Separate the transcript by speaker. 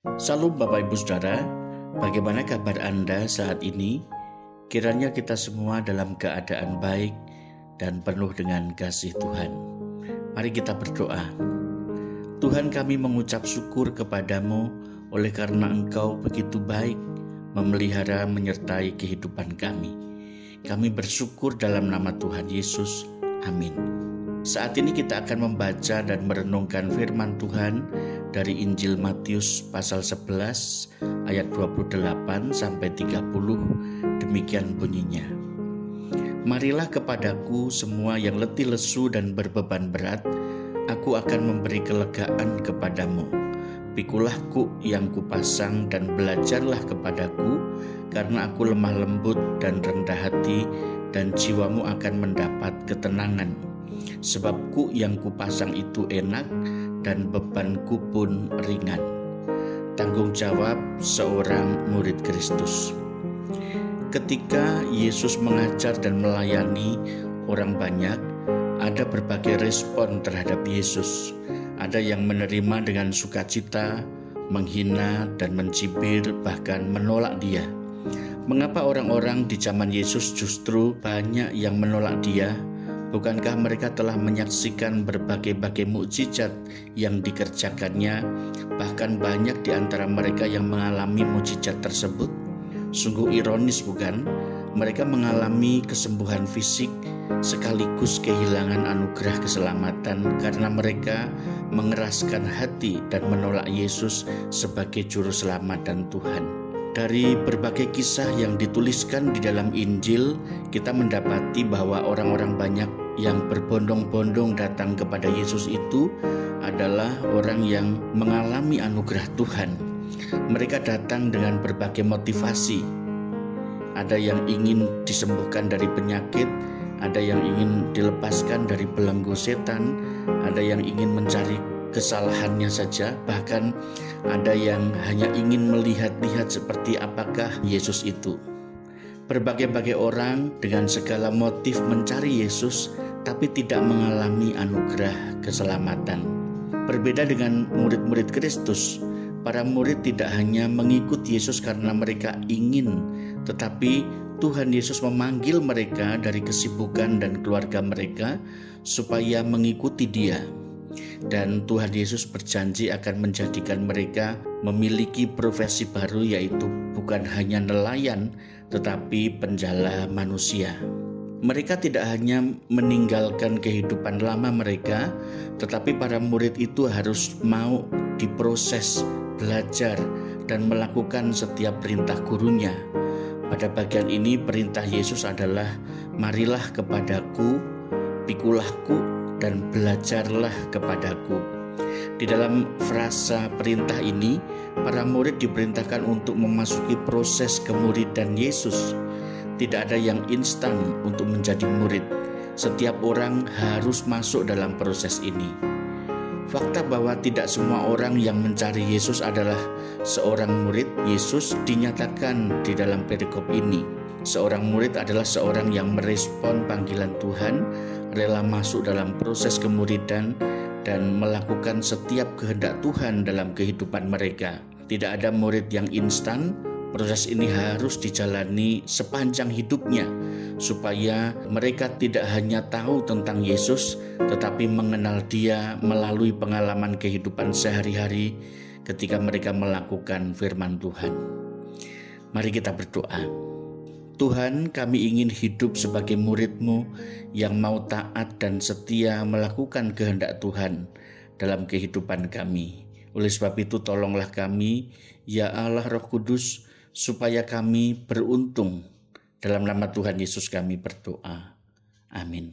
Speaker 1: Salam Bapak Ibu Saudara, bagaimana kabar Anda saat ini? Kiranya kita semua dalam keadaan baik dan penuh dengan kasih Tuhan. Mari kita berdoa. Tuhan kami mengucap syukur kepadamu oleh karena Engkau begitu baik memelihara menyertai kehidupan kami. Kami bersyukur dalam nama Tuhan Yesus. Amin. Saat ini kita akan membaca dan merenungkan firman Tuhan dari Injil Matius pasal 11 ayat 28 sampai 30 demikian bunyinya. Marilah kepadaku semua yang letih lesu dan berbeban berat aku akan memberi kelegaan kepadamu. Pikulah ku yang kupasang dan belajarlah kepadaku karena aku lemah lembut dan rendah hati dan jiwamu akan mendapat ketenangan. Sebab ku yang kupasang itu enak dan bebanku pun ringan. Tanggung jawab seorang murid Kristus. Ketika Yesus mengajar dan melayani orang banyak, ada berbagai respon terhadap Yesus. Ada yang menerima dengan sukacita, menghina dan mencibir, bahkan menolak Dia. Mengapa orang-orang di zaman Yesus justru banyak yang menolak Dia Bukankah mereka telah menyaksikan berbagai-bagai mukjizat yang dikerjakannya, bahkan banyak di antara mereka yang mengalami mukjizat tersebut? Sungguh ironis, bukan? Mereka mengalami kesembuhan fisik sekaligus kehilangan anugerah keselamatan karena mereka mengeraskan hati dan menolak Yesus sebagai Juru Selamat dan Tuhan. Dari berbagai kisah yang dituliskan di dalam Injil, kita mendapati bahwa orang-orang banyak yang berbondong-bondong datang kepada Yesus itu adalah orang yang mengalami anugerah Tuhan. Mereka datang dengan berbagai motivasi. Ada yang ingin disembuhkan dari penyakit, ada yang ingin dilepaskan dari belenggu setan, ada yang ingin mencari kesalahannya saja, bahkan ada yang hanya ingin melihat-lihat seperti apakah Yesus itu. Berbagai-bagai orang dengan segala motif mencari Yesus, tapi tidak mengalami anugerah keselamatan. Berbeda dengan murid-murid Kristus, para murid tidak hanya mengikut Yesus karena mereka ingin, tetapi Tuhan Yesus memanggil mereka dari kesibukan dan keluarga mereka supaya mengikuti Dia dan Tuhan Yesus berjanji akan menjadikan mereka memiliki profesi baru yaitu bukan hanya nelayan tetapi penjala manusia. Mereka tidak hanya meninggalkan kehidupan lama mereka, tetapi para murid itu harus mau diproses, belajar, dan melakukan setiap perintah gurunya. Pada bagian ini perintah Yesus adalah marilah kepadaku, pikulahku dan belajarlah kepadaku. Di dalam frasa perintah ini, para murid diperintahkan untuk memasuki proses kemuridan Yesus. Tidak ada yang instan untuk menjadi murid. Setiap orang harus masuk dalam proses ini. Fakta bahwa tidak semua orang yang mencari Yesus adalah seorang murid Yesus dinyatakan di dalam perikop ini. Seorang murid adalah seorang yang merespon panggilan Tuhan rela masuk dalam proses kemuridan dan melakukan setiap kehendak Tuhan dalam kehidupan mereka. Tidak ada murid yang instan, proses ini harus dijalani sepanjang hidupnya supaya mereka tidak hanya tahu tentang Yesus tetapi mengenal Dia melalui pengalaman kehidupan sehari-hari ketika mereka melakukan firman Tuhan. Mari kita berdoa. Tuhan kami ingin hidup sebagai muridmu yang mau taat dan setia melakukan kehendak Tuhan dalam kehidupan kami. Oleh sebab itu tolonglah kami, ya Allah Roh Kudus, supaya kami beruntung. Dalam nama Tuhan Yesus kami berdoa. Amin.